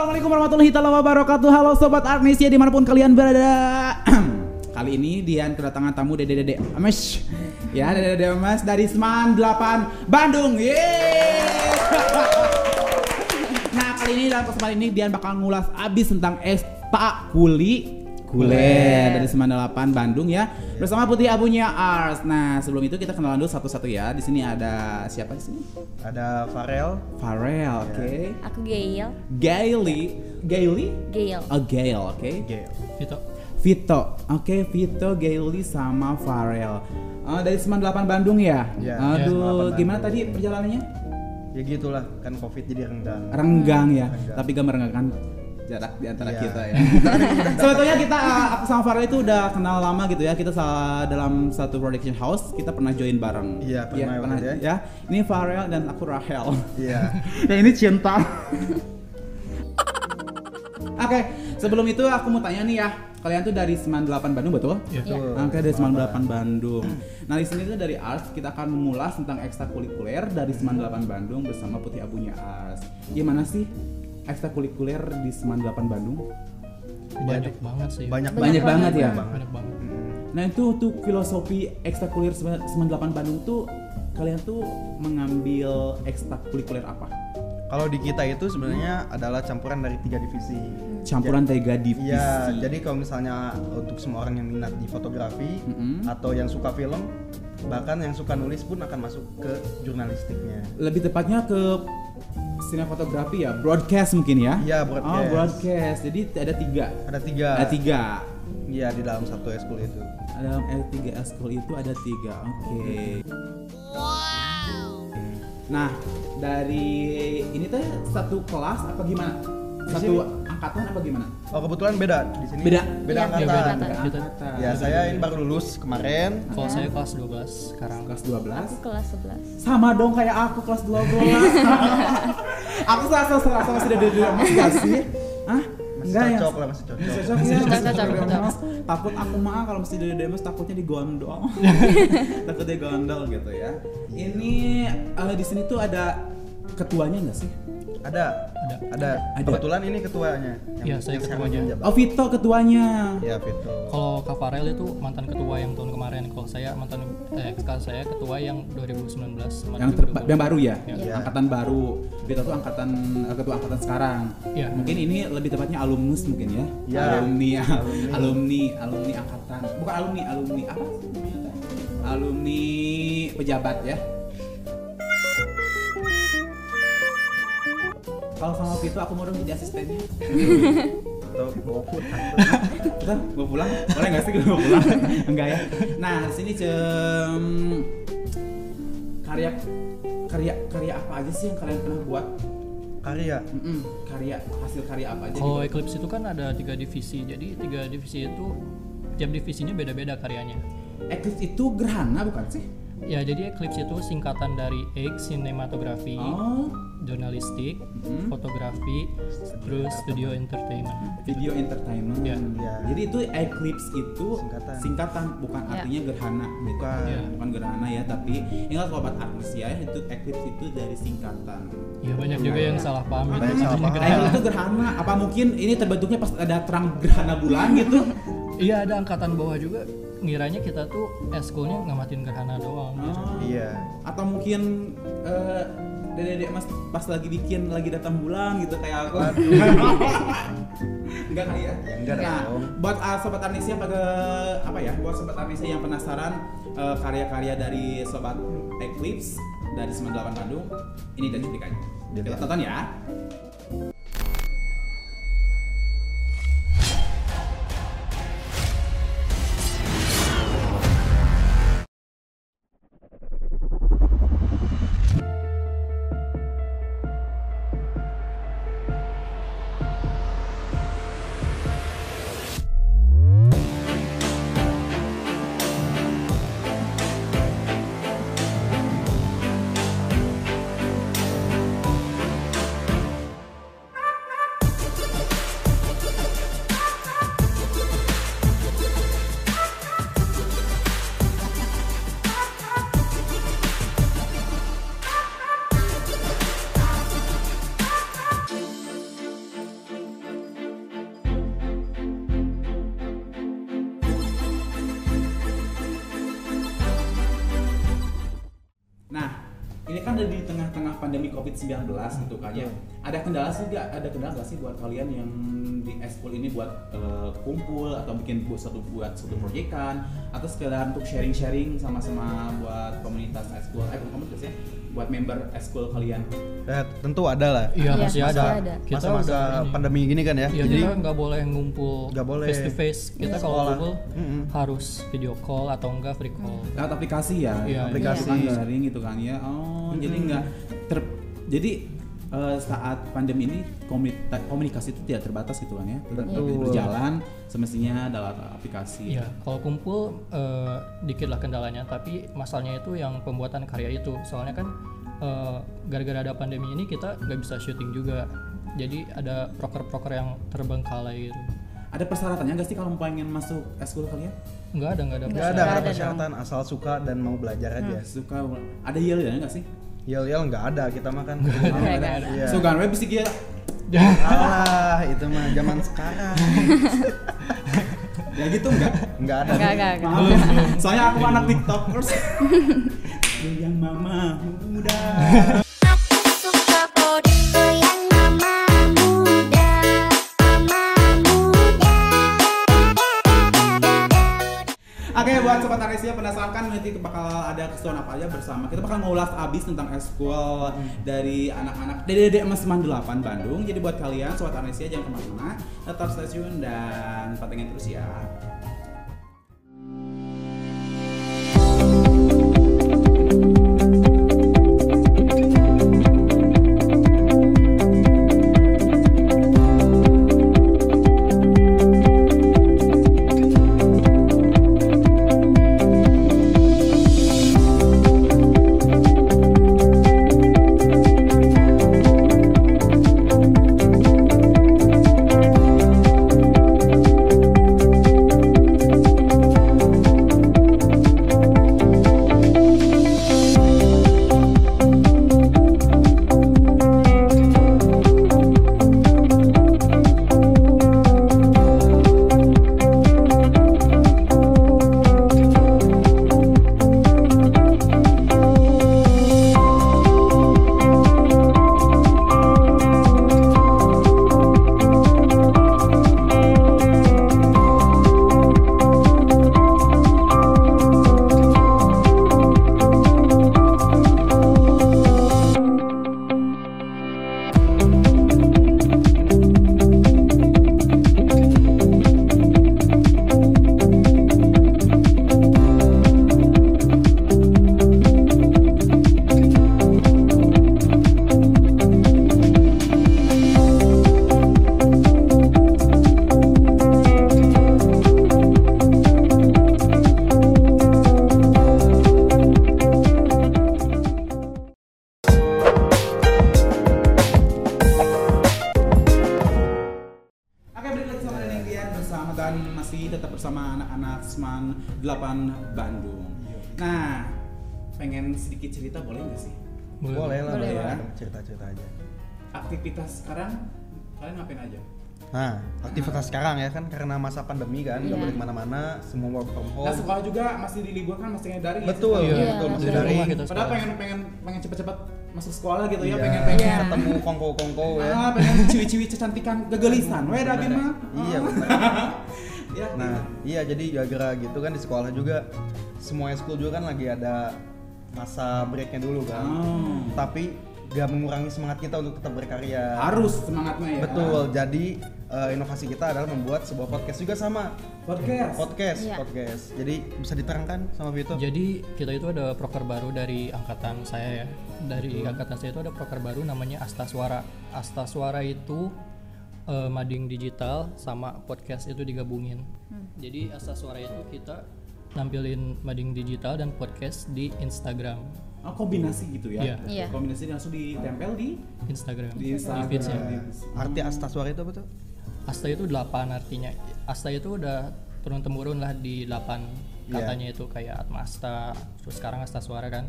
Assalamualaikum warahmatullahi wabarakatuh. Halo sobat Arnesia di mana pun kalian berada. Kali ini Dian kedatangan tamu Dede Dede Ames. Ya, Dede Dede Ames dari Seman 8 Bandung. Yeay. nah, kali ini dalam kesempatan ini Dian bakal ngulas abis tentang Esta Kuli Kuler dari Seman 8 Bandung ya. Bersama Putih Abunya Ars. Nah, sebelum itu kita kenalan dulu satu-satu ya. Di sini ada siapa di sini? Ada Farel, Farel, oke. Aku Gail. Gaily, Gaily? Gail. Oh, Gail, oke. Gail. Vito. Vito, oke Vito, Gaily sama Farel. Oh, dari Seman 8 Bandung ya? Iya, Aduh, 8 gimana tadi perjalanannya? Ya gitulah, kan Covid jadi renggang. Renggang ya, Renggang. tapi gak merenggang jarak di antara Iya. kita ya. Sebetulnya kita aku sama Farel itu udah kenal lama gitu ya. Kita dalam satu production house kita pernah join bareng. Iya, pernah waktu itu ya. ya. Ini Farel dan aku Rahel. Iya. Yang ini cinta. Oke, sebelum itu aku mau tanya nih ya. Kalian tuh dari Seman 8 Bandung betul? Iya. Betul. Oke, dari Seman Apa? 8 Bandung. Nah, di sini tuh dari Ars kita akan mengulas tentang ekstrakurikuler dari Seman 8 Bandung bersama Putih Abunya Ars. Gimana sih ekstrakurikuler di Seman 8 Bandung? Banyak banget sih. Banyak Banyak banget ya. Banyak Banyak banget. Nah, itu tuh filosofi ekstrakurikuler Seman Seman 8 Bandung tuh kalian tuh mengambil ekstrakurikuler apa? Kalau di kita itu sebenarnya adalah campuran dari tiga divisi. Campuran tiga divisi. Iya, jadi kalau misalnya untuk semua orang yang minat di fotografi Mm-mm. atau yang suka film, bahkan yang suka nulis pun akan masuk ke jurnalistiknya. lebih tepatnya ke sinefotografi ya, broadcast mungkin ya? Iya, Oh, broadcast. broadcast. Jadi ada tiga. Ada tiga. Ada tiga. Iya di dalam satu eskul itu. Dalam L3 school itu ada tiga. Oke. Nah, dari ini teh satu kelas apa gimana? Satu? Angkatan apa gimana? Oh kebetulan beda di sini. Beda? Beda Iya, angkatan. beda beda. angkatan. Kita- angkatan. Ya saya ini baru lulus kemarin. Kalau saya kelas 12 sekarang. kelas Aku 12. kelas 11. Sama dong kayak aku kelas 12. aku serasa serasa masih ada di emas gak sih? Hah? Masih Enggak ya? cocok lah, masih cocok. Masih cocok ya, Masih masih cocok, cocok cocok. Demas. Takut aku mah kalau mesti dari Demas takutnya digondol. Takut digondol gitu ya. Ini eh, di sini tuh ada ketuanya nggak sih? Ada. Ada. Ada. Ada. Kebetulan ini ketuanya. Iya, saya ketuanya. Oh Vito ketuanya. Iya, Vito. Kalau Kak Farel itu mantan ketua yang tahun kemarin. Kalau saya mantan eh sekarang saya ketua yang 2019 sama Yang terba- 2020. yang baru ya, Iya. angkatan baru. Vito tuh angkatan eh, ketua angkatan sekarang. Iya. Mungkin ini lebih tepatnya alumnus mungkin ya. Iya. Alumni, Alumni. alumni, alumni angkatan. Bukan alumni, alumni apa? Alumni pejabat ya. Kalau sama Vito aku mau dong jadi asistennya. Atau bawa food. Kita mau pulang? Boleh nggak sih mau pulang? Enggak ya. Nah di sini cem karya karya karya apa aja sih yang kalian pernah buat? Karya. Mm-mm, karya hasil karya apa aja? Kalau gitu? Eclipse itu kan ada tiga divisi. Jadi tiga divisi itu tiap divisinya beda-beda karyanya. Eclipse itu gerhana bukan sih? Ya, jadi Eclipse itu singkatan dari X sinematografi, Oh, jurnalistik, Mm. fotografi, terus studio entertainment. video entertainment. Ya. Ya. Jadi itu eclipse itu Singkatan. singkatan, bukan Ya. artinya gerhana. gitu. Bukan. Ya. Bukan gerhana ya, tapi ingat sobat artis ya, itu eclipse itu dari singkatan. Ya banyak juga yang salah paham itu. Banyak salah paham. gerhana. Eclipse itu gerhana. Apa mungkin ini terbentuknya pas ada terang gerhana bulan gitu? Iya ada angkatan bawah juga ngiranya kita tuh eskulnya ngamatin gerhana doang. gitu. Oh. Iya. Atau mungkin eh dedek mas pas lagi bikin lagi datang bulan gitu kayak aku. enggak kali ya? Enggak nah, dong. buat uh, sobat Arnesia pada apa ya? Buat sobat Arnesia yang penasaran eh, karya-karya dari sobat Eclipse dari 98 Bandung, ini dan cuplikannya. Kita tonton ya. COVID-19 gitu kan ya. Ada kendala sih nggak? Ada kendala nggak sih buat kalian yang di eskul ini buat eh, kumpul atau bikin buat satu buat satu proyekan atau sekedar untuk sharing-sharing sama-sama buat komunitas eskul, eh bukan komunitas ya, buat member eskul kalian. Ya, tentu ada lah. Iya, Iya, masih masih ada. ada. Kita Masa-masa udah ini. pandemi gini kan ya. Ya, Jadi nggak boleh ngumpul Nggak boleh. face to face. Kita kalau Sekolah. ngumpul Mm-mm. harus video call atau enggak free call. Lewat aplikasi ya, Iya, aplikasi iya. kan daring gitu kan ya. Oh, jadi nggak ter, jadi eh, saat pandemi ini komunika- komunikasi itu tidak terbatas gitu kan ya, tetap Betul. berjalan semestinya lewat aplikasi. Iya, kalau kumpul eh, dikit lah kendalanya, tapi masalahnya itu yang pembuatan karya itu. Soalnya kan eh, gara-gara ada pandemi ini kita nggak bisa syuting juga. Jadi ada proker-proker yang terbengkalai gitu. Ada persyaratannya nggak sih kalau pengen masuk eskul kalian? Nggak ada, nggak ada. nggak Nggak ada, ada dong. persyaratan asal suka dan mau belajar aja. Suka ada yel ya nggak sih? Yel yel nggak ada kita mah kan. Nggak ada. Iya. So kan web bisa dia Alah, itu mah zaman sekarang. ya gitu nggak? Nggak ada. Enggak, enggak, enggak. Maaf, soalnya aku anak tiktokers. Yang mama muda. Buat sobat Anesia penasaran kan nanti bakal ada keseruan apa aja bersama. Kita bakal ngulas abis tentang eskul dari anak-anak DDD Emas 98 Bandung. Jadi buat kalian sobat Anesia jangan ke mana-mana. Tetap stay tune dan pantengin terus ya sekarang kalian ngapain aja? Nah, aktivitas sekarang ya kan karena masa pandemi kan, nggak Iya. boleh ke mana-mana, semua work from Nah home. sekolah juga masih diliburkan masih dari Betul, Iya, betul Iya, masih dari kita Padahal sekolah. pengen pengen pengen cepet-cepet masuk sekolah gitu ya, Iya, pengen pengen Iya. ketemu kongko-kongko ya. ah, pengen ciwi-ciwi kecantikan gegelisan, weh dah mah. Iya, bener. ya, Nah, iya jadi gara-gara gitu kan di sekolah juga semua school juga kan lagi ada masa breaknya dulu kan. Oh. Tapi gak mengurangi semangat kita untuk tetap berkarya. harus semangatnya ya. Betul. Jadi eh, inovasi kita adalah membuat sebuah podcast juga sama Podcast. podcast, Iya. podcast. Jadi bisa diterangkan sama Vito? Jadi kita itu ada proker baru dari angkatan saya ya. Dari angkatan saya itu ada proker baru namanya Asta Suara. Asta Suara itu eh, mading digital sama podcast itu digabungin. Jadi Asta Suara itu kita nampilin mading digital dan podcast di Instagram. Oh, kombinasi gitu ya. Iya. Iya. Kombinasi langsung ditempel di Instagram. di Instagram. feeds-nya. Arti Astaswara itu apa tuh? Asta itu 8 artinya. Asta itu udah turun temurun lah di 8 Iya. katanya itu kayak Atmasta, terus sekarang Asta Suara kan.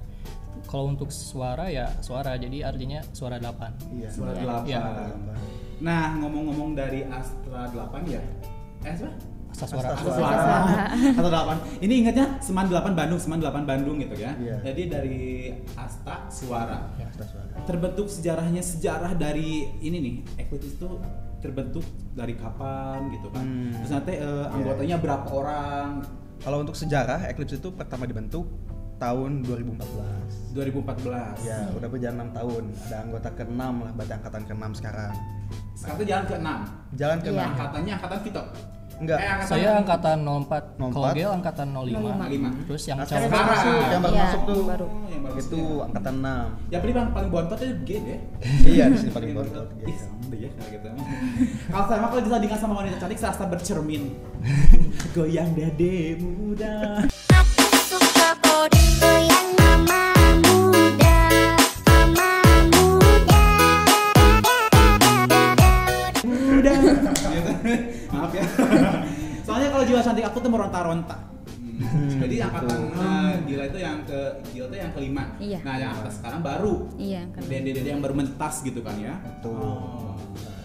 Kalau untuk suara ya suara, jadi artinya suara 8. Iya. Suara Iya. delapan. Iya. Nah, ngomong-ngomong dari Astra 8 ya. Eh, apa? Asta Suara. Atau delapan. Ini ingatnya Seman 8 Bandung, Seman 8 Bandung gitu ya. Iya. Jadi dari Asta Suara. Ya. Asta Suara. Terbentuk sejarahnya sejarah dari ini nih, Equitis itu terbentuk dari kapan gitu kan. Hmm. Terus nanti eh, anggotanya berapa orang? Kalau untuk sejarah, Eclipse itu pertama dibentuk tahun 2014. 2014. Ya, udah berjalan 6 tahun. Ada anggota ke-6 lah, berarti angkatan ke-6 sekarang. Sekarang tuh jalan ke 6. Jalan ke-6. Iya. Angkatannya angkatan Vito. Enggak. Eh, angkatan Saya angkatan 04, 04. kalau Gel angkatan 05. 05. Terus yang Nah, cowok yang baru masuk, yang baru Iya, masuk tuh. yang baru. Yang baru Itu masuk. angkatan 6. Ya paling paling, paling bontot itu G deh. iya, di sini paling bontot. Ih, gitu. sama ya gitu. Kalau saya mah kalau disandingkan sama wanita cantik serasa bercermin. Goyang dede muda. Aku suka body goyang mama muda, mama muda. muda. Maaf ya. Soalnya kalau jiwa cantik aku tuh meronta-ronta. Hmm, Jadi gitu. angkatan eh, gila itu yang ke gila itu yang kelima. Iya. Nah yang atas sekarang baru. Iya, kan. Dede-dede yang baru mentas gitu kan ya. Betul. Oh. Nah.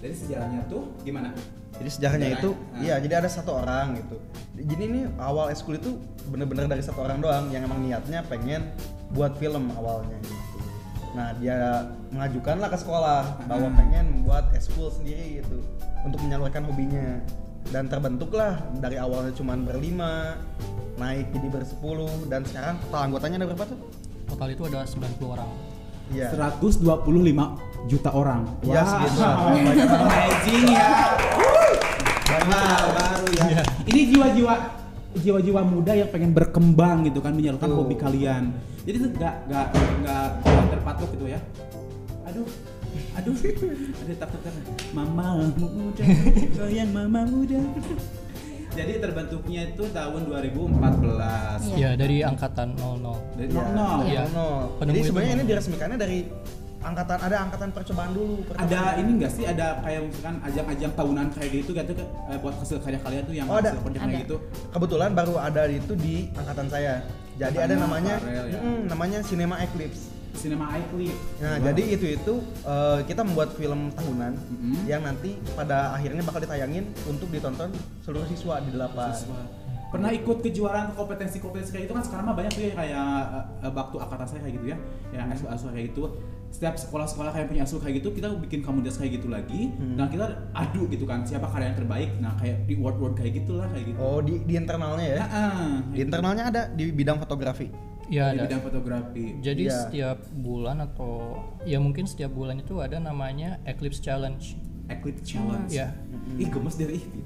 Jadi sejarahnya tuh gimana? Jadi sejarahnya Sejarah. itu, Ah. iya jadi ada satu orang gitu. Jadi ini awal eskul itu bener-bener dari satu orang doang yang emang niatnya pengen buat film awalnya gitu. Nah dia mengajukanlah ke sekolah bahwa Hmm. pengen membuat eskul sendiri gitu untuk menyalurkan hobinya dan terbentuklah dari awalnya cuman berlima naik jadi bersepuluh dan sekarang total anggotanya ada berapa tuh? total itu ada 90 orang. Iya. 125 juta orang. Iya, segitu lah. Amazing ya. Wah, baru ya. Ini jiwa-jiwa jiwa-jiwa muda yang pengen berkembang gitu kan menyalurkan Betul. hobi kalian. Jadi itu nggak nggak nggak nggak terpatok gitu ya. Aduh. Aduh, ada tak tak Mama muda, goyang mama muda. Jadi terbentuknya itu tahun 2014. Iya. Ya dari angkatan 00. Dari Iya. nol. Iya. Penemu Jadi sebenarnya ini diresmikannya dari angkatan ada angkatan percobaan dulu. pertama. Ada ini enggak sih ada kayak misalkan ajang-ajang tahunan kayak gitu gitu eh, buat hasil karya kalian tuh yang Oh, ada. Ada. gitu. Kebetulan baru ada itu di angkatan saya. Jadi ada Angkatan namanya Farel, ya. mm, namanya Cinema Eclipse. Cinema Iclip. Nah, jadi itu itu eh, kita membuat film tahunan Mm-mm. yang nanti pada akhirnya bakal ditayangin untuk ditonton seluruh siswa di delapan. Pernah ikut kejuaraan kompetensi-kompetensi kayak gitu kan sekarang mah banyak tuh ya kayak eh, baktu angkatan saya kayak gitu ya, yang Hmm. asuh-asuh kayak gitu. Setiap sekolah-sekolah kayak punya asuh kayak gitu, kita bikin komunitas kayak gitu lagi, Hmm. dan kita adu gitu kan siapa karya yang terbaik. Nah kayak di word-word kayak gitulah kayak gitu. Oh, di, di internalnya ya. Ah, ah. Di internalnya ada di bidang fotografi. Ya di ada. bidang fotografi. Jadi Iya. setiap bulan atau ya mungkin setiap bulan itu ada namanya Eclipse Challenge. Eclipse Challenge. Ya. Ih gemes dari ih ini.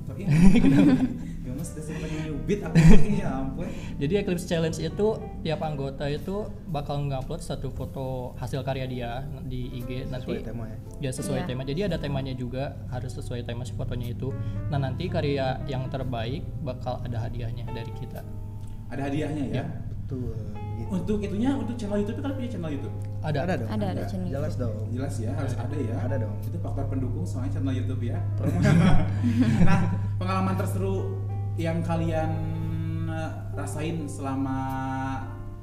gemes dari siapa yang nyubit aku ya ampun. Jadi Eclipse Challenge itu tiap anggota itu bakal ngupload satu foto hasil karya dia di IG nanti Sesuai tema ya. Ya sesuai Iya. tema. Jadi ada temanya juga harus sesuai tema si fotonya itu. Nah nanti karya yang terbaik bakal ada hadiahnya dari kita. Ada hadiahnya ya. Ya. Betul. Gitu. Untuk itunya untuk channel YouTube kan punya channel YouTube. Ada. Ada dong. Ada, ada channel Jelas YouTube. dong. Jelas ya, harus ada ya. Ada dong. Itu faktor pendukung soalnya channel YouTube ya. nah, pengalaman terseru yang kalian eh, rasain selama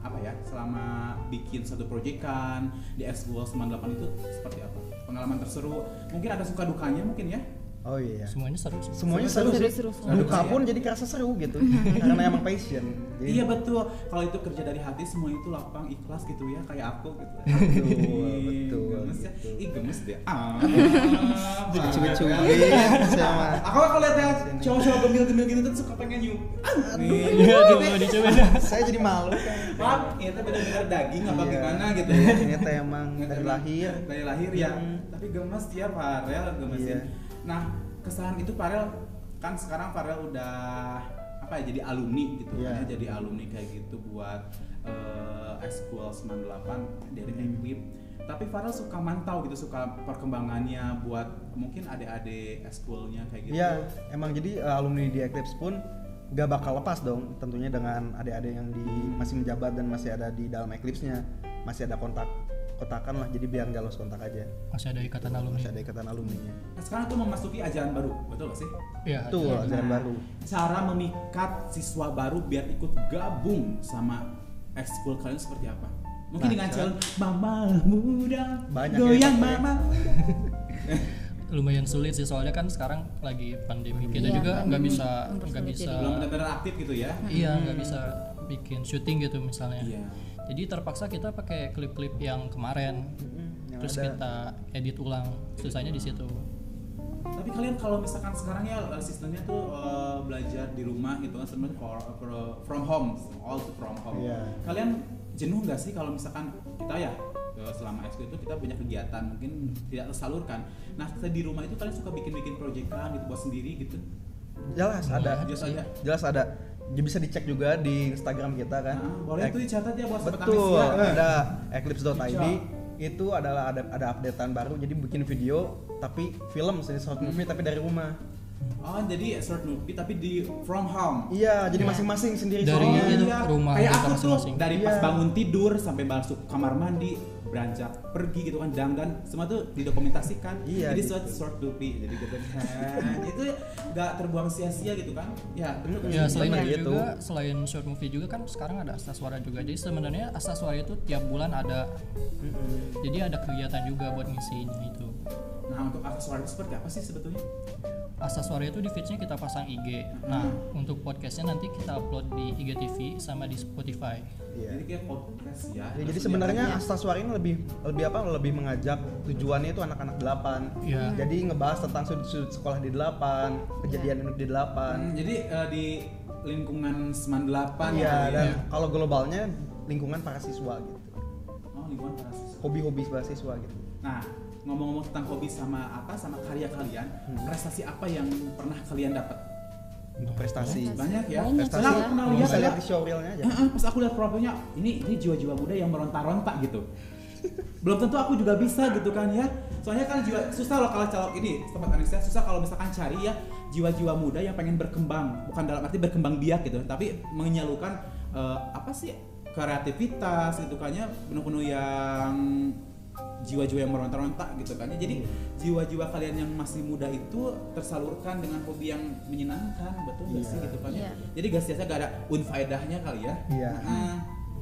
apa ya? Selama bikin satu proyekan di S2 98 itu seperti apa? Pengalaman terseru, mungkin ada suka dukanya mungkin ya? Oh iya. Semuanya seru sih. Semuanya Seru, seru, seru, sih. seru. Duka pun jadi kerasa seru gitu. Karena emang passion. Jadi, Iya betul. Kalau itu kerja dari hati semua itu lapang ikhlas gitu ya kayak aku gitu. Betul, Ih, betul, Gemes ya. betul. Ih gemes deh. Ah. Jadi. Aku kalau lihat yang cowok-cowok gemil-gemil gitu tuh suka pengen nyup. Iya, aduh, mau dicoba dah. Saya jadi malu kan. Maaf, itu benar-benar daging apa Iya. gimana gitu ya. Ini teh emang dari lahir. Dari lahir ya. Hmm. Tapi gemes ya Farel gemesin. Nah, kesalahan itu Farel kan sekarang Farel udah apa ya jadi alumni gitu Iya. kan ya, jadi alumni kayak gitu buat eh School 98 dari Hmm. Equip. Tapi Farel suka mantau gitu, suka perkembangannya buat mungkin adik-adik schoolnya kayak gitu. Iya, emang jadi uh, alumni di Eclipse pun gak bakal lepas dong tentunya dengan adik-adik yang di masih menjabat dan masih ada di dalam Eclipse-nya masih ada kontak kotakan lah jadi biar nggak lost kontak aja Masih ada ikatan alumni. masih ada ikatan alumni-nya Nah, sekarang tuh memasuki ajaran baru, betul gak sih? Iya. itu ada. ajaran Nah, baru Cara memikat siswa baru biar ikut gabung sama ekskul kalian seperti apa? Mungkin Nah, dengan cara- Mama muda Banyak ya, goyang pakai. mama. lumayan sulit sih soalnya kan sekarang lagi pandemi kita Iya, juga kan. nggak bisa nggak bisa belum benar-benar aktif gitu ya iya nggak bisa bikin syuting gitu misalnya Iya. Jadi terpaksa kita pakai klip-klip yang kemarin yang terus ada. kita edit ulang susahnya di situ Tapi kalian kalau misalkan sekarang ya eh, sistemnya tuh eh, belajar di rumah gitu kan sebenarnya for, for- from home, all from home. Iya. Kalian jenuh nggak sih kalau misalkan kita ya eh, selama ekskul itu kita punya kegiatan mungkin tidak tersalurkan. Nah kita di rumah itu kalian suka bikin-bikin proyekan gitu buat sendiri gitu. jelas ada Jelas ada. jelas ada bisa dicek juga di Instagram kita kan Nah, boleh Ek- tuh dicatat ya buat betul ada eclipse.id itu adalah ada ada updatean baru jadi bikin video tapi film sih short movie tapi dari rumah Oh jadi short movie tapi di from home. iya jadi Iya. masing-masing sendiri Dari itu iya. rumah kayak kita aku tuh dari pas Iya. bangun tidur sampai masuk kamar mandi beranjak pergi gitu kan dandan semua tuh didokumentasikan. Iya, jadi gitu. short short movie jadi gitu. Kan itu nggak terbuang sia-sia gitu kan? Ya betul kan? ya selain Bener itu gitu. juga selain short movie juga kan sekarang ada Astaswara juga. Jadi sebenarnya Astaswara itu tiap bulan ada. Jadi ada kegiatan juga buat ngisinya itu nah untuk aksesoris itu seperti apa sih sebetulnya? Astaswara itu di feedsnya kita pasang IG nah untuk podcastnya nanti kita upload di IGTV sama di Spotify. Iya. jadi kayak podcast ya. Ya, jadi sebenarnya Astaswari ini lebih lebih apa? Lebih mengajak tujuannya itu anak-anak delapan. Iya. jadi ngebahas tentang sudut-sudut sekolah di delapan kejadian unik di delapan. Hmm, jadi eh, di lingkungan Seman 8 iya ya, dan ya. kalau globalnya lingkungan para siswa gitu. Oh lingkungan para siswa. hobi-hobi para siswa gitu. Nah, ngomong-ngomong tentang hobi sama apa sama karya kalian, Hmm. prestasi apa yang pernah kalian dapat? untuk prestasi Banyak ya. Banyak aku ya. pernah bisa lihat lihat ya. di showreelnya aja Eh, eh, pas aku lihat profilnya, ini ini jiwa-jiwa muda yang meronta-ronta gitu. Belum tentu aku juga bisa gitu kan ya. Soalnya kan jiwa susah loh kalau calok ini, tempat Anissa susah kalau misalkan cari ya jiwa-jiwa muda yang pengen berkembang, bukan dalam arti berkembang biak gitu, tapi menyalurkan eh, apa sih kreativitas gitu kan ya, penuh-penuh yang jiwa-jiwa yang meronta-ronta gitu kan ya. Jadi jiwa-jiwa kalian yang masih muda itu tersalurkan dengan hobi yang menyenangkan, betul nggak Iya. sih gitu kan ya. Iya. Jadi gak sia-sia gak ada unfaedahnya kali ya. Iya. Heeh.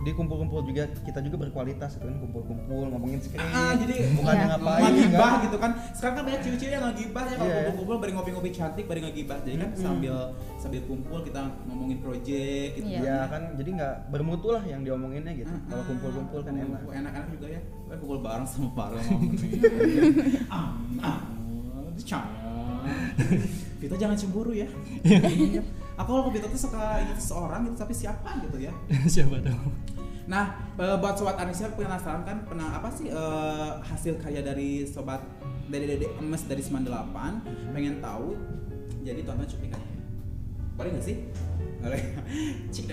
Di kumpul-kumpul juga kita juga berkualitas gitu kan kumpul-kumpul ngomongin skrip Ah, jadi bukan Iya. ngapain ngegibah kan gitu kan. Sekarang kan banyak cewek-cewek yang ngegibah ya kalau Iya. kumpul-kumpul bari ngopi-ngopi cantik bari ngegibah. Jadi kan sambil sambil kumpul kita ngomongin project gitu. Iya. ya kan jadi nggak bermutu lah yang diomonginnya gitu Ah, kalau ah, kumpul-kumpul kan enak Enak-enak juga ya. Gue kumpul bareng sama Farel ngomongin. ah, ah, dicaya. Kita jangan cemburu ya. Aku kalau ke Vito tuh suka ingat seseorang gitu tapi siapa gitu ya. siapa tahu Nah, eh, buat sobat Anisya penasaran kan pernah apa sih eh, hasil karya dari sobat dari Dede Emes dari 98 pengen tahu. Jadi tonton cuplikannya. Boleh nggak sih? Boleh. Cik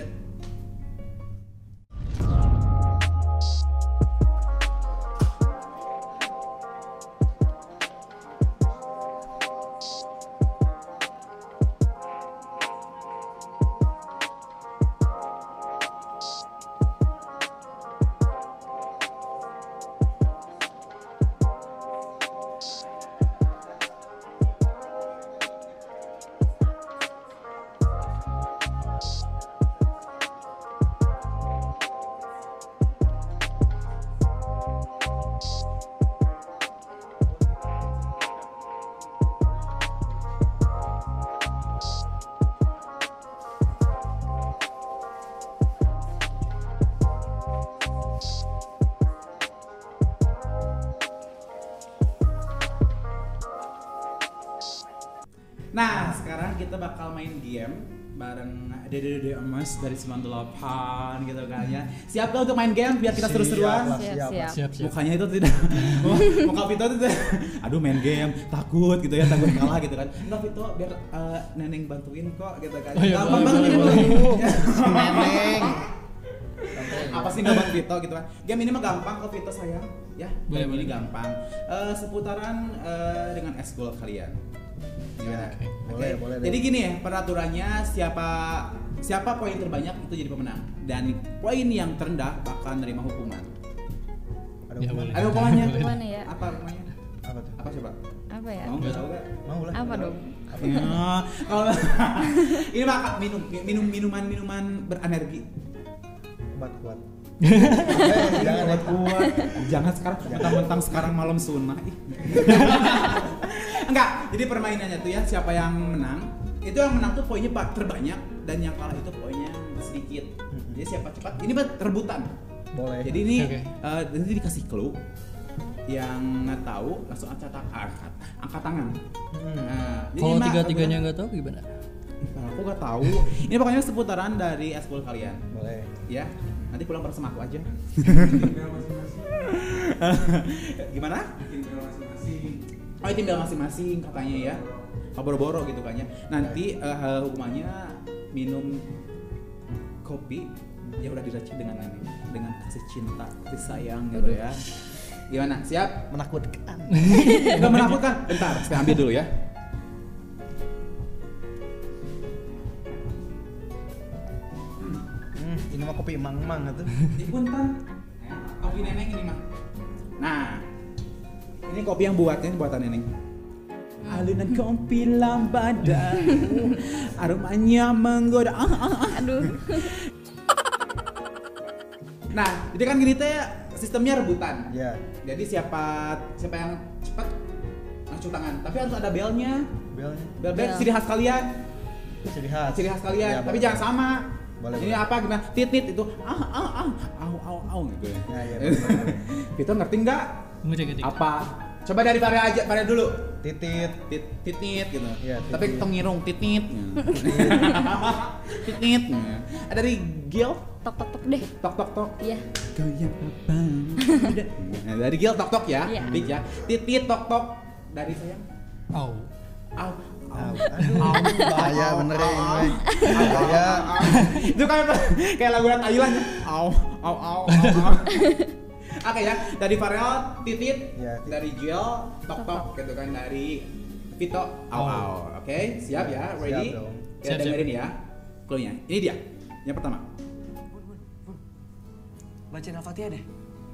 game bareng Dede Dede Emes dari 98 gitu kan ya. Siap gak untuk main game biar kita Siap seru-seruan? lah, Siap, siap. siap. siap siap Mukanya itu tidak Muka Vito itu tidak Aduh main game Takut gitu ya Takut kalah gitu kan Enggak Vito biar eh, Neneng bantuin kok gitu kan Oh, iya, Gampang boleh, banget boleh, ini boleh. Neneng. Apa sih gampang Vito gitu kan Game ini mah gampang kok Vito sayang Ya Boleh, game ini boleh. gampang Eh, Seputaran eh, dengan eskul kalian Gimana? Oke. Boleh, boleh deh. Jadi gini ya peraturannya siapa siapa poin terbanyak itu jadi pemenang dan poin yang terendah bakal menerima hukuman. Ada Ya, hukuman? boleh. Ada hukumannya? Boleh. Gimana ya? Apa hukumannya? apa tuh Apa coba? Apa ya? Mau nggak tahu nggak? mau lah Apa dong? Ya, kalau ini mah minum minum minuman minuman berenergi. obat kuat eh, jangan kuat. Jangan sekarang mentang-mentang sekarang malam sunnah. Enggak, jadi permainannya tuh ya siapa yang menang itu yang menang tuh poinnya pak terbanyak dan yang kalah itu poinnya sedikit. Jadi siapa cepat ini buat rebutan. Boleh. Jadi ini Oke. eh, nanti dikasih clue yang nggak tahu langsung angkat angkat, angkat tangan. Hmm. Nah, Kalau Mak, tiga-tiganya nggak tahu gimana? Nah, aku nggak tahu. Ini pokoknya seputaran dari eskul kalian. Boleh. Ya, nanti pulang bareng sama aku aja. Gimana? Oh, tinggal masing-masing katanya ya. Boro-boro gitu kan ya. Nanti eh, hukumannya minum kopi yang udah diracik dengan ini, dengan kasih cinta, kasih sayang gitu ya. Gimana? Siap? Menakutkan. Enggak menakutkan. Bentar, saya ambil dulu ya. Hmm, ini mah kopi emang-emang itu. Di punten. Kopi neneng ini mah. Ini kopi yang buatnya ini buatan neneng. Alunan kopi lambada, aromanya menggoda. Ah, ah, ah. Aduh. Nah, jadi kan gini teh sistemnya rebutan. Ya. Jadi siapa siapa yang cepat ngacung tangan. Tapi harus ada belnya. Belnya. Bel bel Bel. ciri khas kalian. Ciri khas. Ciri khas kalian. Ya, Tapi boleh. jangan sama. Boleh, Ini boleh. apa gimana? Tit tit itu ah ah ah au au au gitu. Ya, ya. Kita ngerti nggak? Ngecek ngecek. Apa? Coba dari Pare aja, Pare dulu. Titit. Tit titnit gitu. Iya, Tapi titit. tong ngirung titnit. titnit. Ada dari Gil Tok tok tok deh. tok tok tok. Iya. Kau yang apa? Nah, dari Gil tok tok ya. Iya. Dik ya. Titit tok tok dari saya. Au. Au. Au, aduh, bahaya bener ya ini. Bahaya. Itu kan kayak lagu Thailand. ya. Au au au au. Oke ya, dari Farel titit, Ya, titit. dari Gil tok tok gitu kan dari Vito au au. Oke, siap ya, Siap ready? dong. Kita Siap, siap. dengerin ya. Clue-nya. Ini dia. Yang pertama. Bacain Al-Fatihah deh.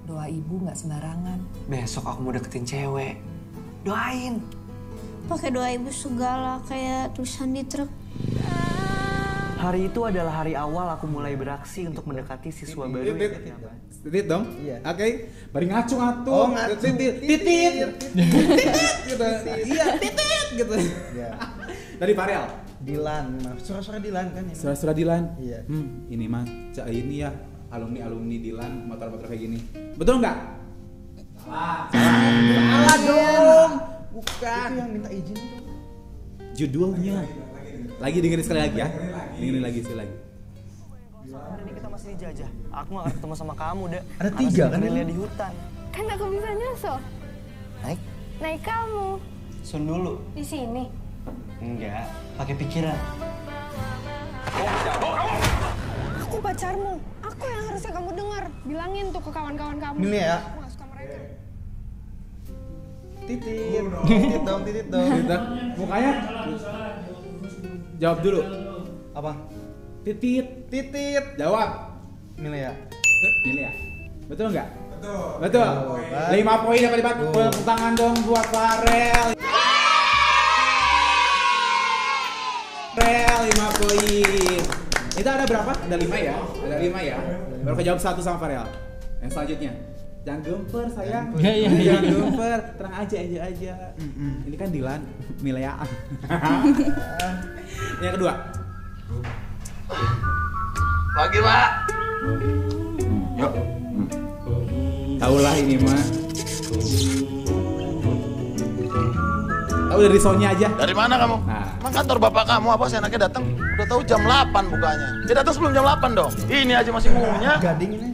Doa ibu nggak sembarangan. Besok aku mau deketin cewek. Doain. Pakai doa ibu segala kayak tulisan di truk. Hari itu adalah hari awal aku mulai beraksi untuk mendekati siswa baru yang Titit. dong. Iya. Oke. Bari ngacung atuh. Oh, ngacung. Titit. Titit. Titit gitu. Iya, titit gitu. Ya. Dari Farel. Dilan. Suara-suara Dilan kan ini. Surah-surah Dilan. Iya. Hmm, ini mah ini ya alumni alumni Dilan motor-motor kayak gini. Betul nggak? Salah. Salah dong. Bukan. Itu yang minta izin tuh. Judulnya. Lagi dengerin sekali lagi ya. Dengerin lagi sekali lagi. Hari ini kita masih dijajah. Aku gak ketemu sama kamu, Dek. Ada tiga, kan? gerilya di hutan. Kan aku bisa nyusul. Naik. Naik kamu Sun dulu. di sini. Enggak. Pakai pikiran. Aku pacarmu. Aku yang harusnya kamu dengar. Bilangin tuh ke kawan-kawan kamu. Ini ya. Titit. Titit dong, titit dong. Titit. Mukanya Jawab dulu. Apa? Titit. Titit. Jawab. Milih ya. Milih ya. Betul nggak? Betul. Betul. Lima poin dapat dapat tepuk tangan dong buat Farel. Farel lima poin. Itu ada berapa? Ada lima ya? Ada lima ya? Baru kejawab satu sama Farel. Yang selanjutnya. Jangan gemper sayang. Iya, iya, iya. Jangan gemper. Tenang aja aja aja. Ini kan Dilan Milea. Yang kedua. Lagi, Pak. Yuk. Taulah ini mah. Tahu dari soundnya aja. Dari mana kamu? Nah. Emang kantor bapak kamu apa sih enaknya datang? Udah tahu jam 8 bukanya. Dia datang sebelum jam 8 dong. Ini aja masih ngunya. Gading ini.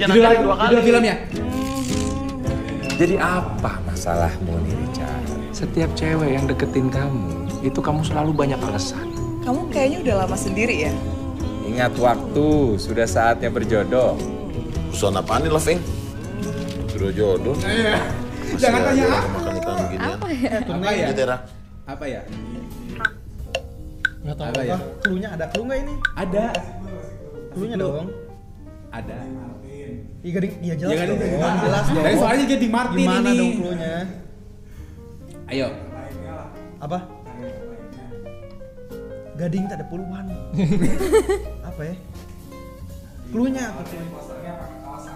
Ya Judul, dua kali. judul filmnya. Jadi apa masalahmu nih Richard? Setiap cewek yang deketin kamu, itu kamu selalu banyak alasan. Kamu kayaknya udah lama sendiri ya? Ingat waktu, sudah saatnya berjodoh. Urusan apaan nih, Loving? Sudah jodoh. Iya. Masih Jangan tanya orang makan ikan beginian. Apa ya? Apa ya? Apa ya? Nggak tahu. Apa ya? Apa? Cluenya ada clue nggak ini? Ada. Cluenya dong. Ada. Iya gading, iya jelas Ya kan? dong. Jelas dong. Dari soalnya jadi Martin Gimana ini. dong cluenya? Ayo. Apa? Gading tak ada puluhan. apa ya? Cluenya apa? Kaos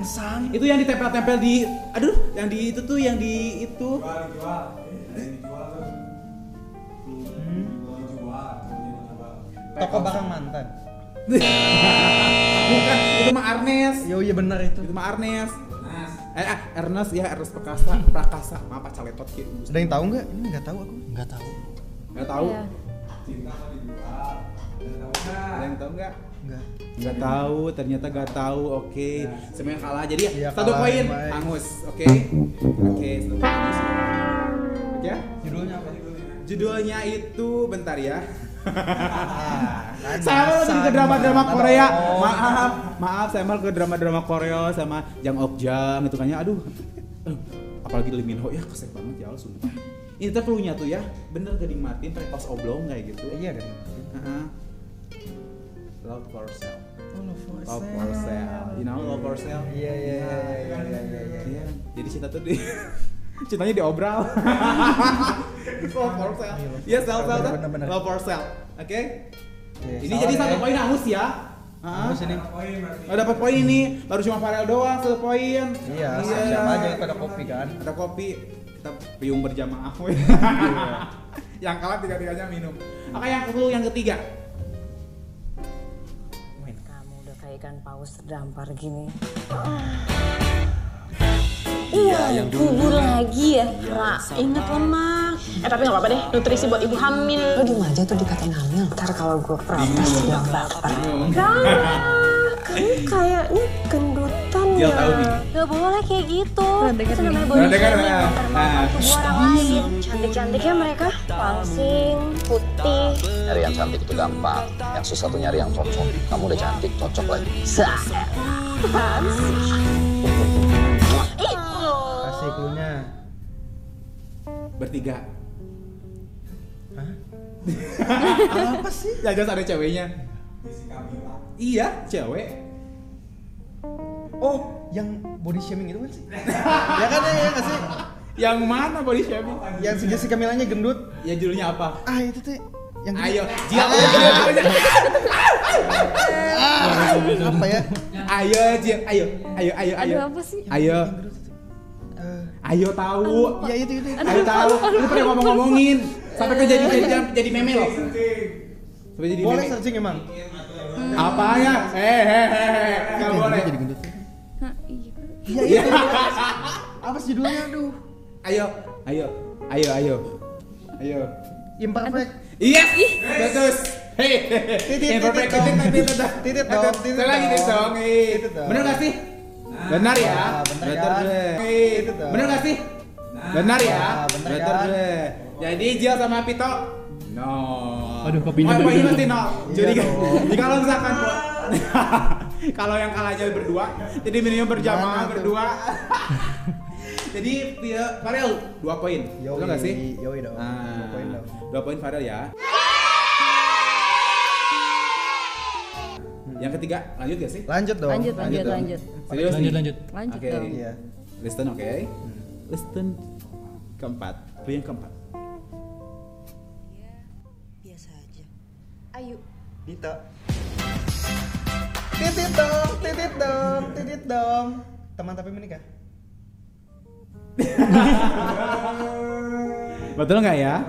Masang. Itu yang ditempel-tempel di aduh, yang di itu tuh yang di itu. Toko barang mantan. Bukan, itu mah Arnes. Yo iya benar itu. Itu mah Arnes. Eh, ah, Ernest ya, Ernest Prakasa, Prakasa. Maaf, Pak Caletot gitu. Ada yang tahu nggak? Ini nggak tahu aku. Nggak tahu. Nggak tahu. Iya. Ada yang tahu nggak? Nggak. Nggak tahu, ternyata nggak tahu. Oke, semuanya kalah. Jadi Iya, satu kalah, poin, baik. Angus. Oke, oke, satu poin Angus. Ya? Judulnya apa? Judulnya itu bentar ya. Kan saya malah lebih ke sama drama-drama. Korea. Maaf, maaf saya malah ke drama-drama Korea sama Jang Ok Jang itu kayaknya aduh. Eh, Apalagi Lee Min Ho ya kesek banget ya sumpah. Ini tuh clue-nya tuh ya, bener Gading Martin pas oblong kayak gitu. Iya kan. Heeh. Love for sale. Oh, love for Love for sale. You know love for sale? Iya iya iya iya iya iya. Iya. Jadi cinta tuh di cintanya diobral. love for sale. Iya, sell sell tuh. Bener, bener. Love for sale. Oke. Ini jadi ya. satu poin Angus ya. Heeh. Angus ini. Oh, dapat poin ini. Baru cuma Farel doang satu poin. Iya, siapa aja itu ada kopi kan. Ada kopi. Kita piung berjamaah. we. yang kalah tiga-tiganya minum. Oke, yang ke yang ketiga. Kamu udah kayak ikan paus terdampar gini. Iya, kubur lagi ya. Ra, inget lemak. Eh tapi nggak apa-apa deh, nutrisi buat ibu hamil. Lo diem aja tuh dikatain hamil. Ntar kalau gue protes bilang baper. Gak, kamu kayaknya gendutan ya. tahu nih. Gak boleh kayak gitu. Itu namanya body shaming, nah. orang lain. Cantik-cantiknya mereka langsing, putih. Nyari yang cantik itu gampang. Yang susah tuh nyari yang cocok. Kamu udah cantik, cocok lagi. Ih, Bertiga. Hah? Apa sih? Ya jelas ada ceweknya. Iya, cewek. Oh, yang body shaming itu kan sih? ya kan ya, ya nggak sih? Yang mana body shaming? Yang si Jessica Milanya gendut. Ya judulnya apa? Ah itu tuh yang. Ayo, Jia. apa ya? Ayo, Jia. Ayo, ayo, ayo, ayo. Aduh, apa sih? Ayo, ayo tahu. ya itu itu. itu. Ayo tahu. Lu pernah ngomong-ngomongin sampai ke jadi jadi jadi meme loh. Sampai jadi Boleh meme. searching emang. Apa ya? Eh, eh, eh, enggak Yang boleh. Jadi gendut. Hah, iya. Iya itu. Apa sih judulnya? Aduh. Ayo, ayo, ayo, ayo. Ayo. Imperfect. Iya, betul. Hei, Titit, imperfect titit titit dong. titit titit Titit dong, titit Sekali lagi titit dong. dong. Ih. Titit dong. Bener gak Benar ya? Ah, bener Bener kan? gak sih? Benar ya? Ah, Bener kan? Jadi Jill sama Pito No. Aduh, kopinya Oh, mesti no. Jadi Iya jadi kalau misalkan kalau yang kalahnya berdua, jadi minimum berjamaah berdua. jadi Farel dua poin. Betul gak sih? yoi dong. Ah, Dua poin dong. Dua poin Farel ya. Yang ketiga lanjut gak sih? Lanjut dong. Lanjut, lanjut, dong. lanjut. Serius Lanjut, nih? lanjut. Lanjut Oke. dong. Iya. Listen oke. Listen keempat. Clue yang keempat. Biasa aja. Ayu. Dita. Titit dong, titit dong, titit dong. Teman tapi menikah. Betul nggak ya?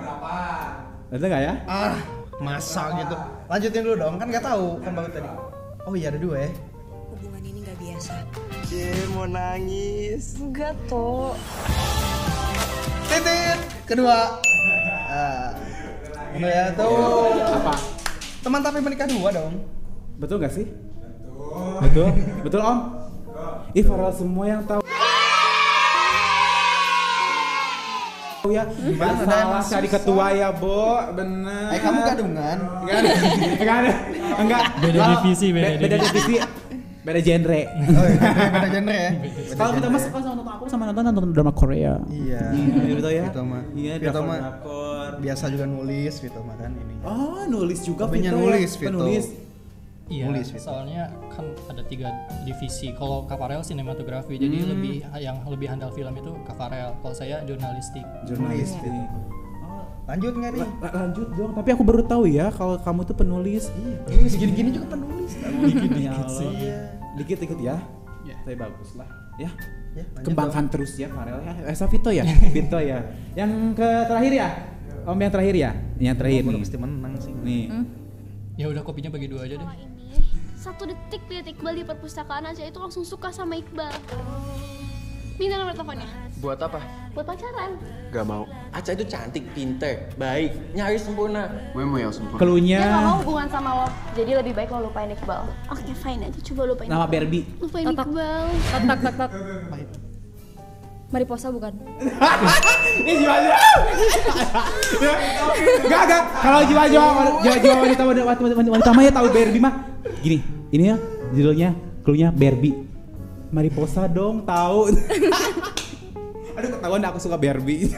Betul nggak ya? Ah, masa gitu. Lanjutin dulu dong, kan nggak tahu kan baru tadi. Oh iya ada dua ya. Hubungan ini nggak biasa. Cie mau nangis. Enggak tuh. Titit kedua. Ah, ya tuh. Apa? Teman tapi menikah dua dong. Betul nggak sih? Betul. Betul Om. Ih Farel semua yang tahu. Ya Gimana, masalah cari ketua ya Bo bener Eh kamu gadungan. enggak ada enggak ada enggak Beda Kalau- divisi, beda be- beda divisi. beda genre Oh iya, beda genre ya. kalau kita masuk sama nonton aku sama nonton nonton drama Korea Iya. Iya, betul ya? Vito mah. Iya, Vito drakor- mah biasa juga nulis Vito mah kan ini. Oh, nulis juga Vito ya? nulis, Vito. Penulis. Iya, Nulis, Vito. soalnya kan ada tiga divisi. Kalau Kaparel sinematografi, jadi Hmm. lebih yang lebih handal film itu Kaparel. Kalau saya jurnalistik. Jurnalistik. Lanjut nggak nih? La- la- lanjut dong, tapi aku baru tahu ya kalau kamu tuh penulis. Iya, penulis gini-gini juga penulis. Dikit ya Allah. Iya. Dikit dikit ya. Ya. Tapi bagus lah, ya. Ya, Kembangkan terus ya Farel ya. Eh, Vito ya, Vito ya. Yang ke terakhir ya, Om yang terakhir ya, yang terakhir Gua nih. pasti menang sih. Nih. Ya udah kopinya bagi dua aja deh. Satu detik lihat Iqbal di perpustakaan aja itu langsung suka sama Iqbal. Minta nomor teleponnya. Buat apa? Buat pacaran. Gak mau. Aca itu cantik, pinter, baik, nyaris sempurna. Gue mau yang sempurna. Keluhnya Dia gak mau hubungan sama lo. Jadi lebih baik lo lupain Iqbal. Oke, fine aja. Coba lupain nama Iqbal. Barbie. Lupain Iqbal. Tak tak tak tak. Mariposa bukan? Ini jiwa-jiwa. Gak, gak. Kalau jiwa-jiwa jiwa-jiwa wanita wanita wanita, wanita, wanita mah ya tahu Barbie mah. Gini, ini ya judulnya, cluenya Barbie. Mariposa dong, tahu. Aduh ketahuan aku suka Barbie.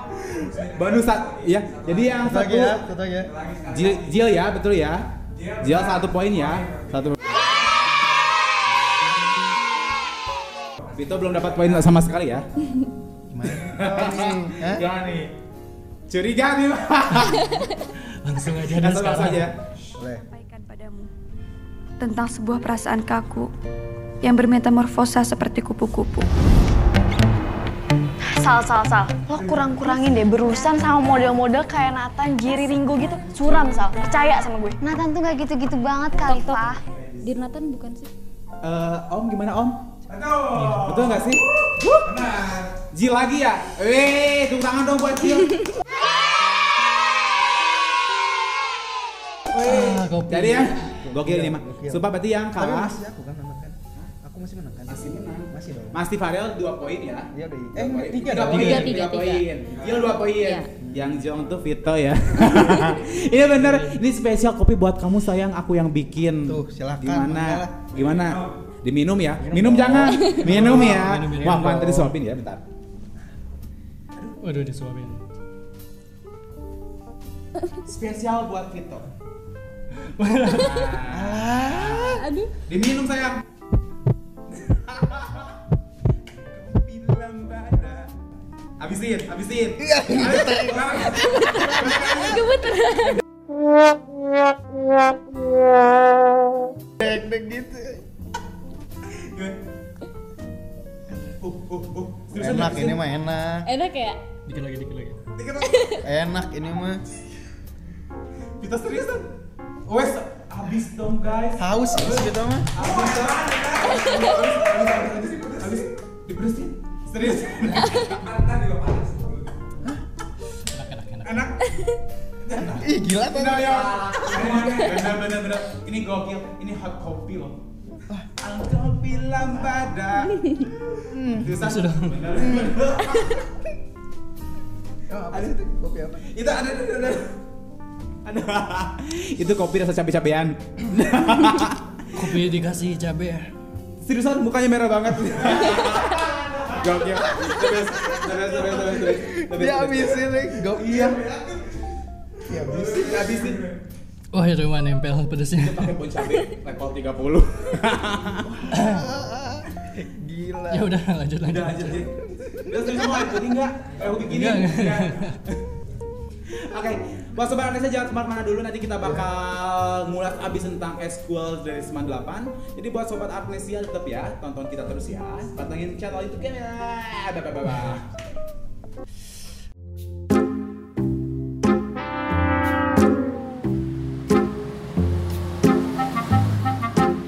Bandung saat, ya. Jadi yang Satu ya, satu ya. Jil, Jil ya, betul ya. Jil satu poin ya, satu. Vito belum dapat poin sama sekali ya. Gimana nih? Curiga nih. Langsung aja deh Langsung sekarang. aja. Boleh. tentang sebuah perasaan kaku yang bermetamorfosa seperti kupu-kupu. Sal, sal, sal. Lo kurang-kurangin deh berurusan sama model-model kayak Nathan, Giri, Ringo gitu. Suram, Sal. Percaya sama gue. Nathan tuh gak gitu-gitu banget kali, Pak. Dir Nathan bukan sih? Eh, Om gimana Om? Betul nggak sih? Jil lagi ya? Weh, tepuk tangan dong buat Jil. Weh, jadi ya, gokil ini mah. Sumpah berarti yang Tapi kalah masih aku kan menang kan? Aku masih menang kan? Masih menang. Masih dong. Mas Farel 2 poin ya. Iya deh. Eh, poin. tiga Tiga dong. poin. Tiga, Tiga tiga, poin. Jil 2 poin. Iya. Yang Jong tuh Vito ya. ini bener, ini spesial kopi buat kamu sayang, aku yang bikin. Tuh, silakan, Gimana? Gimana? Diminum ya? Minum, jangan. Minum ya. Minum, minum Wah, dong. tadi suapin ya, bentar. Waduh disuapin. Spesial buat Vito. Aduh. Diminum sayang. Habisin, habisin. Gemeter. Deg-deg gitu. Uh, uh, uh. Enak ini mah enak. Enak ya? Dikit lagi, dikit lagi. Enak ini mah. Kita seriusan. Wes, habis dong guys. Haus haus gitu mah. Habis dong. Habis, habis, habis, habis. Diberesin. Serius. Ntar juga panas. Enak, enak, enak. Enak. Ih gila tuh. Bener ya. Bener bener bener. Ini gokil. Ini hot kopi loh. Engkau bilang pada. Hmm. Sudah. Oh, itu? Kopi apa? Itu ada ada ada. Ada. Itu kopi rasa cabe-cabean. Kopi dikasih cabe ya. Seriusan mukanya merah banget. Gokil. Terus terus terus terus. Dia habisin nih. Gok iya. Iya, habisin, habisin. Wah itu mah nempel pedesnya. Pakai pun cabe level 30. Gila. Ya udah lanjut lanjut. Udah lanjut ya. Udah semua, jadi enggak? Kayak hobi gini. Enggak. Oke, buat sobat Indonesia jangan ke mana-mana dulu nanti kita bakal ngulas abis tentang School dari Seman 8 Jadi buat sobat Amnesia tetap ya, tonton kita terus ya Pantengin channel itu kan ya Bye bye bye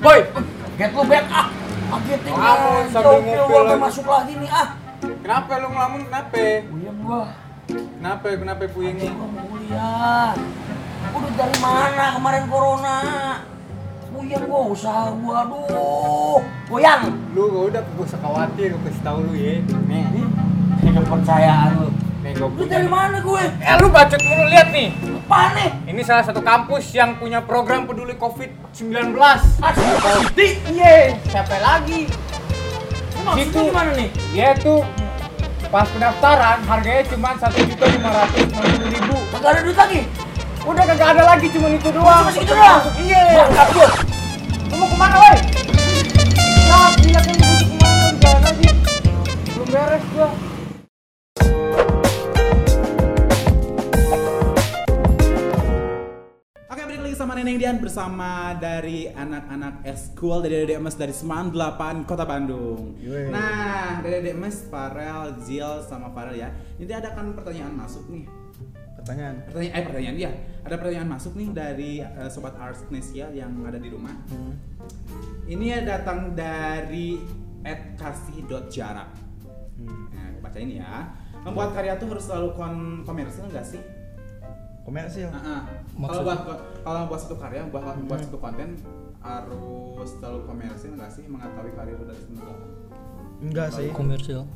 Boy, get lu bet ah. Kaget nih. Kamu sambil gua lagi. masuk lagi nih ah. Kenapa lu ngelamun? Kenapa? Puyeng gua. Kenapa? Kenapa puyengnya? Kuliah. Udah dari mana kemarin corona? Puyeng gua usaha gua aduh. Goyang. Lu udah gak usah khawatir, gua kasih tau lu ya. Nih, Ini kepercayaan lu. Lu dari mana gue? Eh lu bacot dulu lihat nih. Apaan nih? Ini salah satu kampus yang punya program peduli COVID-19. Asli. Iya, siapa lagi? Maksudnya gimana nih? Dia tuh pas pendaftaran harganya cuma satu juta lima ratus ribu. Kagak ada duit lagi. Udah kagak ada lagi cuma itu doang. Cuma segitu doang? Iya. Mantap gua. Lu mau ke mana woi? Nah, gila kan ke mana? Di jalan aja. Belum beres gua. Neneng Dian bersama dari anak-anak eskul dari Dede Emes dari 98 Kota Bandung. Yoi. Nah, dari Dede Emes, Farel, Zil sama Farel ya. Ini ada kan pertanyaan masuk nih. Pertanyaan. Pertanyaan eh pertanyaan dia. Ada pertanyaan masuk nih dari eh, sobat Arsnesia yang ada di rumah. Ini datang dari @kasih.jarak. Nah, baca ini ya. Membuat karya tuh harus selalu kon komersil nggak sih? Komersil. Heeh. Kalau buat kalau buat satu karya, buat buat satu konten harus selalu komersil nggak sih mengetahui karir dari semula? Enggak sih. Komersil.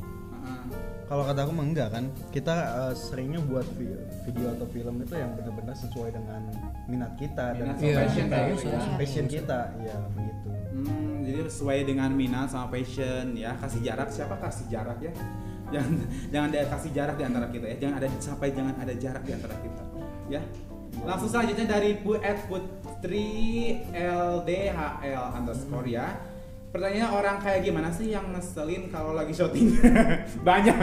Kalau kata aku mah enggak kan. Kita eh, seringnya buat vi- video atau film itu yang benar-benar sesuai dengan minat kita dan Minat sama passion kayak gitu ya. passion kita. Iya, begitu. Hmm, jadi sesuai dengan minat sama passion ya. Kasih jarak siapa kasih jarak ya? Jangan jangan ada kasih jarak di antara kita ya. Jangan ada sampai jangan ada jarak di antara kita. Ya. Langsung selanjutnya dari Bu at Putri LDHL underscore ya. Pertanyaannya orang kayak gimana sih yang ngeselin kalau lagi syuting? banyak,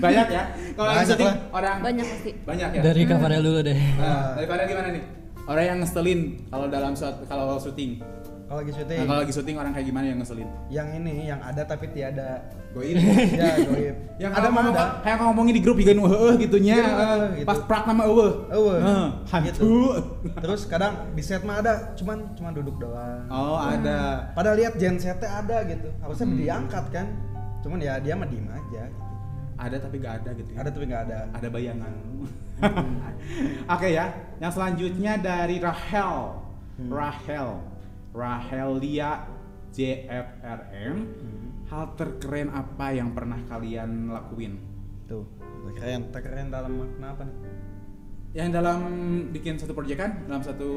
banyak ya. Kalau lagi syuting lah. orang Banyak pasti. banyak ya. Dari Kafarel dulu deh. Nah, dari Farel gimana nih? Orang yang ngeselin kalau dalam kalau syuting. Kalau lagi syuting. Nah, kalau lagi syuting orang kayak gimana yang ngeselin? Yang ini yang ada tapi tiada. Goib. ya, goib. yang ada mau ada. kayak ngomongin di grup juga nu heueuh gitunya Iya, eh, gitu. pas prak nama eueuh Eueuh. Heeh, hantu Gitu. Terus kadang di set mah ada, cuman cuman duduk doang. Oh, ada. Padahal lihat gensetnya ada gitu. Harusnya Hmm. diangkat kan. Cuman ya dia mah diem aja gitu. ada tapi gak ada gitu ya. Ada tapi nggak ada. ada bayangan oke ya yang selanjutnya dari Rahel Hmm. Rahel Rahelia JFRM hal terkeren apa yang pernah kalian lakuin Tuh, keren, terkeren dalam makna apa nih? yang dalam bikin satu proyek kan dalam satu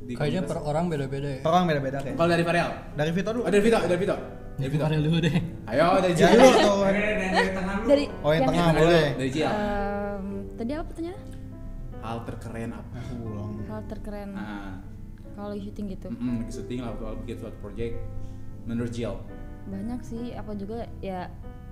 di Kayaknya per orang beda-beda ya. Per orang beda-beda kayak. kalau dari Farel Dari Vito dulu. oh, dari Vito dari Vito dari Vito Farel dulu deh. ayo dari Ya, Jill dulu tuh. dari, tengah dulu Dari Oh, yang tengah boleh. dari Em, tadi apa pertanyaan? hal terkeren apa Ulang. Hal terkeren nah kalau lagi syuting gitu. mm, lagi syuting lah waktu bikin suatu project menurut Jill Banyak sih, apa juga ya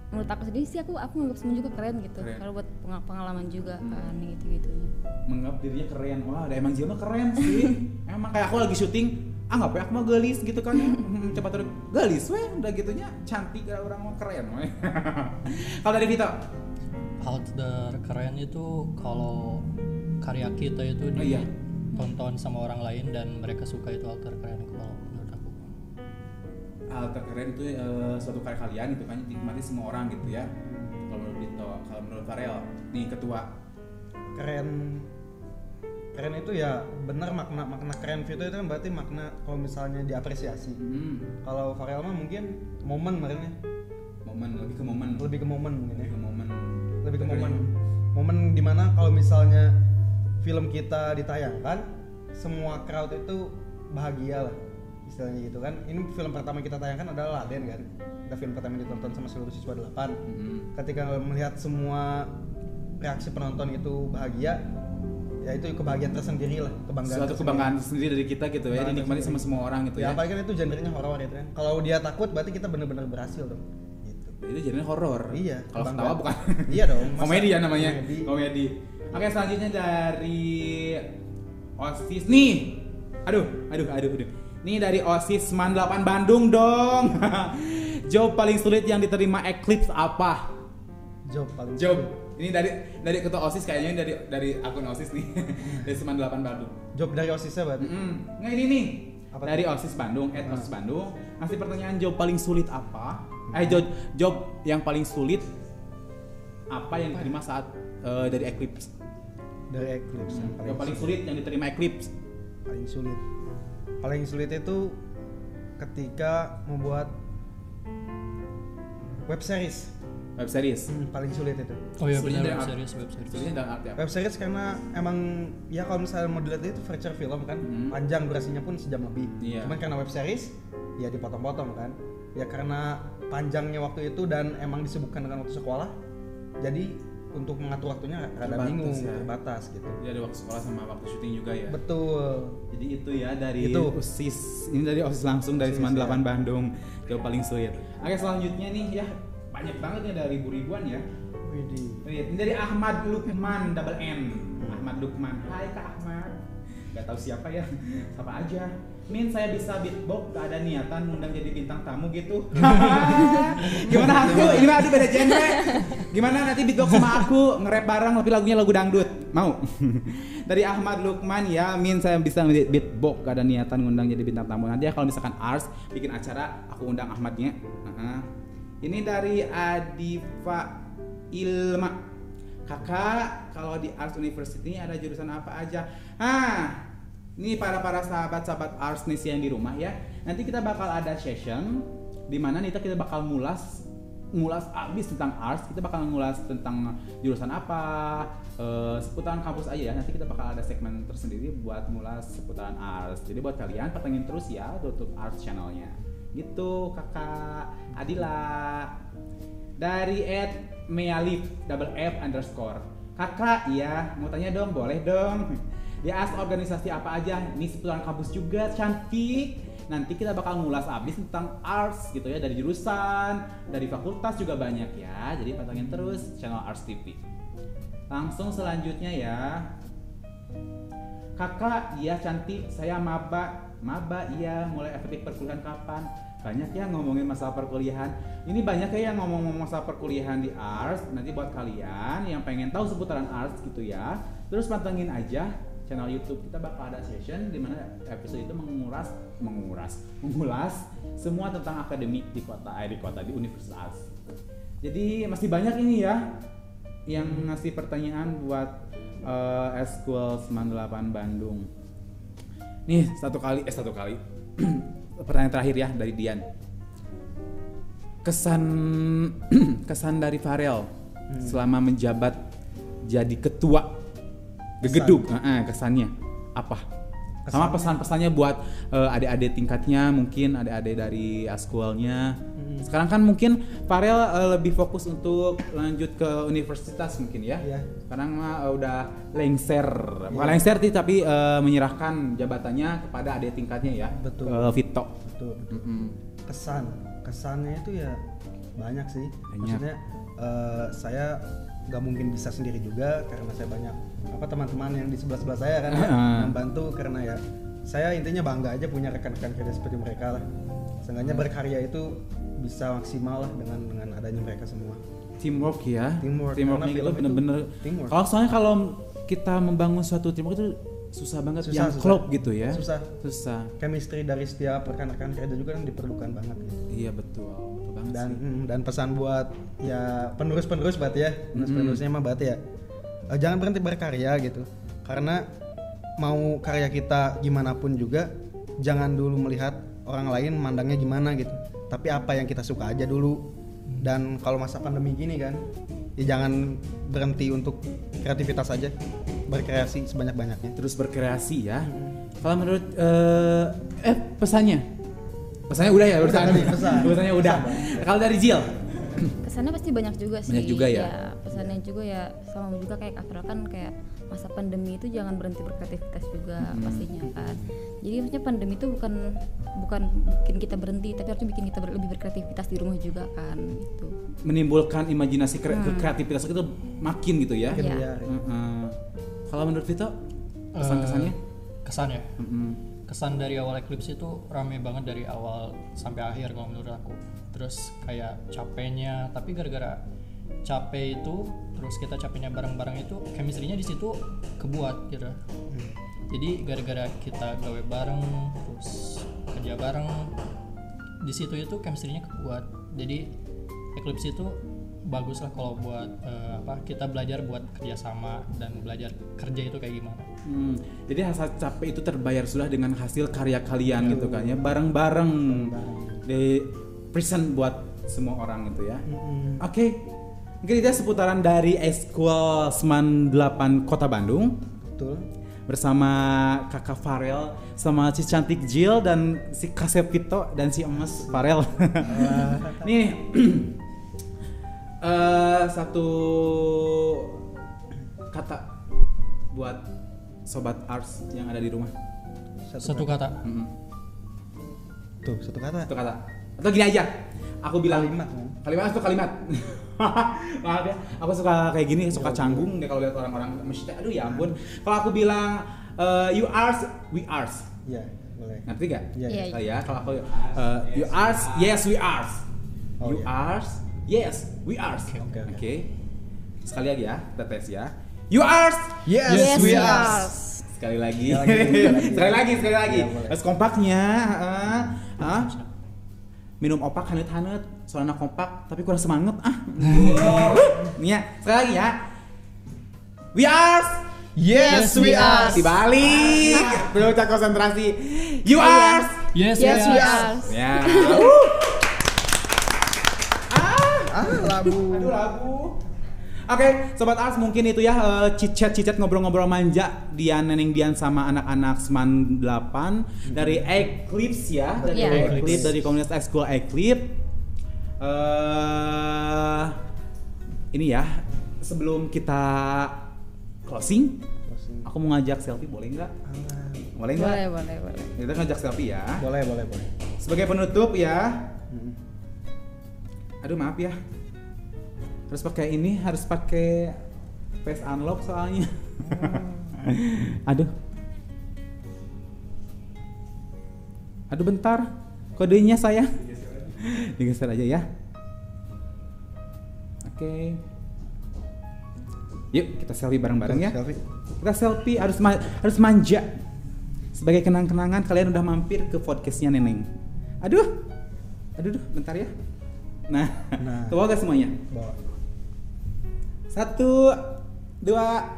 menurut aku sendiri sih aku aku nganggap semua juga keren gitu. Keren. Kalau buat penga- pengalaman juga Hmm. kan gitu-gitunya. menganggap dirinya keren wah ada emang Jill mah keren sih emang kayak aku lagi syuting anggap ya aku mah gelis gitu kan ya Hmm, cepat terus gelis weh udah gitunya cantik kayak orang mah keren weh kalau dari Vito Hal terkeren itu kalau karya kita itu Oh, iya. Ditonton sama orang lain dan mereka suka itu hal terkeren kalau menurut aku. hal terkeren itu eh, suatu karya kalian itu kan dinikmati semua orang gitu ya kalau menurut Vito kalau menurut Farel nih ketua Keren keren itu ya benar makna makna keren Vito itu kan berarti makna kalau misalnya diapresiasi. hmm, Kalau Farel mah mungkin momen kemarin ya. momen lebih ke momen Lebih ke momen mungkin ya. lebih ke momen Lebih ke momen. Momen di mana kalau misalnya film kita ditayangkan semua crowd itu bahagia lah istilahnya gitu kan. Ini film pertama kita tayangkan adalah Laden kan? Kita film pertama yang ditonton sama seluruh siswa 8 Hmm. ketika melihat semua reaksi penonton itu bahagia ya itu kebahagiaan tersendiri lah kebanggaan suatu tersendiri. kebanggaan sendiri dari kita gitu ya dinikmati sama semua orang gitu ya ya, apalagi kan itu genrenya horor gitu kan. Kalau dia takut berarti kita benar-benar berhasil dong. Gitu. Itu jadinya horor. Iya, kalau ketawa bukan? Iya dong, komedi ya namanya. komedi. komedi oke selanjutnya dari osis. Nih. Aduh aduh aduh aduh. Ini dari osis man 8 Bandung dong. Job paling sulit yang diterima Eclipse apa? Job paling job. sulit. ini dari dari ketua osis kayaknya ini dari dari akun osis nih. Dari Seman 8 Bandung. Job dari osisnya berarti Mm-mm. Nah ini nih. Apa dari tuh? OSIS Bandung, at OSIS Bandung. Ngasih pertanyaan job paling sulit apa? Eh job, job yang paling sulit apa yang diterima saat eh, dari Eclipse? Dari Eclipse yang Job paling sulit yang diterima Eclipse. paling sulit paling sulit itu ketika membuat web series Web series. Hmm, paling sulit itu Oh iya benar web series web series. Sulitnya dalam arti apa? web series karena emang ya kalau misalnya mau dilihat itu feature film kan panjang durasinya pun sejam lebih Iya. cuman karena web series ya dipotong-potong kan ya karena panjangnya waktu itu dan emang disebutkan dengan waktu sekolah jadi untuk mengatur waktunya rada bingung ya. terbatas gitu Jadi ada waktu sekolah sama waktu syuting juga ya. betul Jadi itu ya dari Itu. OSIS. Ini dari OSIS langsung dari OSIS, Seman ya. 8 Bandung. Job paling sulit. Oke selanjutnya nih ya banyak banget ya dari ribu-ribuan ya. Widih. Ini dari Ahmad Lukman double N. Ahmad Lukman. Hai Kak Ahmad. nggak tahu siapa ya siapa aja Min saya bisa beatbox gak ada niatan ngundang jadi bintang tamu gitu. Gimana aku? Ini mah aduh beda genre. Gimana nanti beatbox sama aku? Nge-rap bareng tapi lagunya lagu dangdut. Mau? Dari Ahmad Lukman ya Min saya bisa beatbox gak ada niatan ngundang jadi bintang tamu. Nanti ya kalau misalkan Ars bikin acara aku undang Ahmadnya. Ini dari Adifa Ilma. Kakak kalau di Arts University ada jurusan apa aja? Ah ini para para sahabat-sahabat arts nih yang di rumah ya. Nanti kita bakal ada session di mana Nita kita bakal ngulas ngulas abis tentang arts kita bakal ngulas tentang jurusan apa eh, seputaran kampus aja ya. Nanti kita bakal ada segmen tersendiri buat ngulas seputaran arts jadi buat kalian pantengin terus ya untuk arts channelnya. Gitu kakak Adila. Dari Ed Mealif double F underscore. Kakak ya mau tanya dong boleh dong ya as organisasi apa aja. Ini seputaran kampus juga cantik. Nanti kita bakal ngulas abis tentang arts gitu ya dari jurusan dari fakultas juga banyak ya. Jadi pantengin terus channel Arts TV langsung selanjutnya ya. Kakak iya cantik. Saya maba. Maba iya. Mulai efektif perkuliahan kapan? Banyak ya ngomongin masalah perkuliahan. Ini banyak ya yang ngomong-ngomong masalah perkuliahan di arts. Nanti buat kalian yang pengen tahu seputaran arts gitu ya. Terus pantengin aja channel YouTube kita bakal ada session di mana episode itu menguras menguras mengulas semua tentang akademik di kota eh, di kota di universitas. Jadi masih banyak ini ya yang ngasih pertanyaan buat uh, School 98 Bandung. Nih satu kali eh satu kali. Pertanyaan terakhir ya dari Dian. Kesan kesan dari Farel selama menjabat jadi ketua gegeduk Heeh, kesannya. Apa? Sama pesan-pesannya buat eh, adik-adik tingkatnya mungkin adik-adik dari askualnya. Sekarang kan mungkin Farel eh, lebih fokus untuk lanjut ke universitas mungkin ya. Iya. sekarang mah eh, udah lengser. Bukan Iya. lengser sih tapi eh, menyerahkan jabatannya kepada adik tingkatnya ya Betul. ke Vito. Betul, betul. kesan. Kesannya itu ya banyak sih. Banyak. maksudnya eh, saya nggak mungkin bisa sendiri juga karena saya banyak apa teman-teman yang di sebelah sebelah saya kan ya, Heeh. membantu karena ya saya intinya bangga aja punya rekan-rekan kerja seperti mereka lah. Seenggaknya berkarya itu bisa maksimal lah dengan dengan adanya mereka semua. Teamwork ya. Teamwork, teamworknya gitu itu bener-bener kalau soalnya kalau kita membangun suatu teamwork itu susah banget Susah, yang susah. klop gitu ya. Susah. Susah. Chemistry dari setiap rekan-rekan kerja juga kan diperlukan banget gitu. iya betul betul banget dan sih. mm, dan pesan buat ya penerus-penerus berarti ya. Penerus-penerusnya mah berarti ya. Eh, jangan berhenti berkarya gitu. Karena mau karya kita gimana pun juga jangan dulu melihat orang lain mandangnya gimana gitu. Tapi apa yang kita suka aja dulu. Dan kalau masa pandemi gini kan ya jangan berhenti untuk kreativitas aja. Berkreasi sebanyak-banyaknya. Terus berkreasi ya. Kalau menurut eh eh pesannya pesannya udah ya Udah pesan pesannya udah kalau dari Jill kesannya pasti banyak juga sih Banyak juga ya? pesannya juga ya sama juga kayak Kak kan kayak masa pandemi itu jangan berhenti berkreativitas juga Hmm. pastinya kan jadi maksudnya pandemi itu bukan bukan bikin kita berhenti tapi harusnya bikin kita ber- lebih berkreativitas di rumah juga kan gitu menimbulkan imajinasi kre- Hmm. kreativitas itu makin gitu ya Makin Iya. liar. Heeh. kalau menurut Vito kesan kesannya Eh, kesan ya kesan dari awal Eclipse itu rame banget dari awal sampai akhir kalau menurut aku. Terus kayak capeknya tapi gara-gara capek itu terus kita capeknya bareng-bareng itu chemistry-nya di situ kebuat gitu. Jadi gara-gara kita gawe bareng terus kerja bareng di situ itu chemistry-nya kebuat. Jadi Eclipse itu bagus lah kalau buat eh, apa kita belajar buat kerjasama dan belajar kerja itu kayak gimana Hmm, jadi rasa capek itu terbayar sudah dengan hasil karya kalian gitu kan ya bareng-bareng di present buat semua orang gitu ya. Oke. Mungkin itu seputaran dari Eskul 98 Kota Bandung betul bersama Kakak Farel sama si cantik Jill dan si Kasep Vito dan si Emas Farel. Nih eh, satu kata buat sobat arts yang ada di rumah. Satu kata. Mm-mm. tuh satu kata Satu kata. Atau gini aja. Aku bilang Kalimat, kan? Kalimat itu kalimat. Maaf ya. Aku suka kayak gini, suka canggung deh kalau lihat orang-orang mesti aduh ya ampun. Kalau aku bilang eh, you are, we are. Iya, boleh. Ngerti gak? Iya, iya. Oh ya, kalau aku eh, you are, yes we are. Oh, you iya. are, yes we are. Oke, oke, oke. Sekali lagi ya, kita tes ya. You are, Yes, Yes, we we are. are. Sekali lagi. Sekali lagi, sekali lagi. Harus kompaknya. heeh. Hah? Minum opak hanet-hanet, soalnya kompak tapi kurang semangat ah. Nih ya, sekali lagi ya. We are Yes, we are. Dibalik. Perlu cek konsentrasi. You are Yes, Yes, we are. Ya. Uh. Labu. Aduh lagu. Oke, sobat Ars mungkin itu ya eh, cicet cicet ngobrol-ngobrol manja Dian Neneng Dian sama anak-anak Seman 8 dari Eclipse ya, dari Iya. Eclipse dari komunitas Ekskul Eclipse. eh ini ya, sebelum kita closing, aku mau ngajak selfie boleh nggak? Boleh nggak? Boleh, boleh, boleh. Kita ngajak selfie ya. Boleh, boleh, boleh. Sebagai penutup ya. Aduh maaf ya. Harus pakai ini, harus pakai face unlock soalnya. Aduh. Aduh bentar. Kodenya saya. Digeser aja ya. Oke. Yuk kita selfie bareng-bareng ya. Selfie. Kita selfie harus ma- harus manja. Sebagai kenang-kenangan kalian udah mampir ke podcastnya Neneng. Aduh. Aduh, duh, bentar ya. Nah, Nah. ke bawah gak semuanya? Bawa. Satu, dua,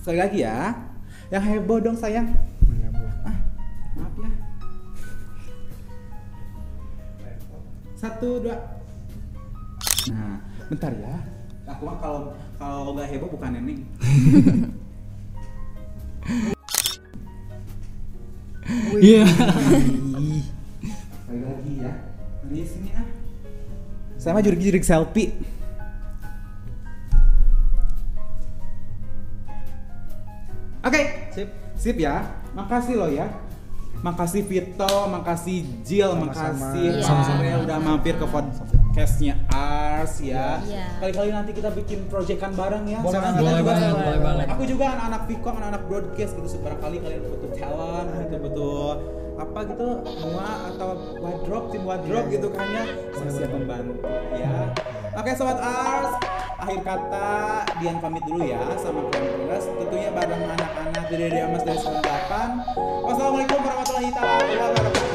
sekali lagi ya. Yang heboh dong sayang. Ah, maaf ya. Satu, dua. Nah, bentar ya. Aku mah kalau kalau nggak heboh bukan neneng. Iya. Sekali lagi ya. Di sini ah. Saya mah jurik-jurik selfie. Sip. ya. Makasih loh ya. Makasih Vito, makasih Jill, Sama-sama. makasih Iya. Sore udah mampir ke podcastnya Ars ya. Iya. Kali-kali nanti kita bikin proyekan bareng ya. Boleh Boleh juga- banget, boleh banget. Aku juga anak-anak Viko, anak-anak broadcast gitu. Barangkali kalian butuh talent, gitu butuh apa gitu, mua atau wardrobe, tim wardrobe gitu kan ya. Saya siap membantu ya. Oke sobat Ars, akhir kata Dian pamit dulu ya sama Progress. Tentunya bareng anak-anak dari Dede Amas dari 98. Wassalamualaikum warahmatullahi wabarakatuh.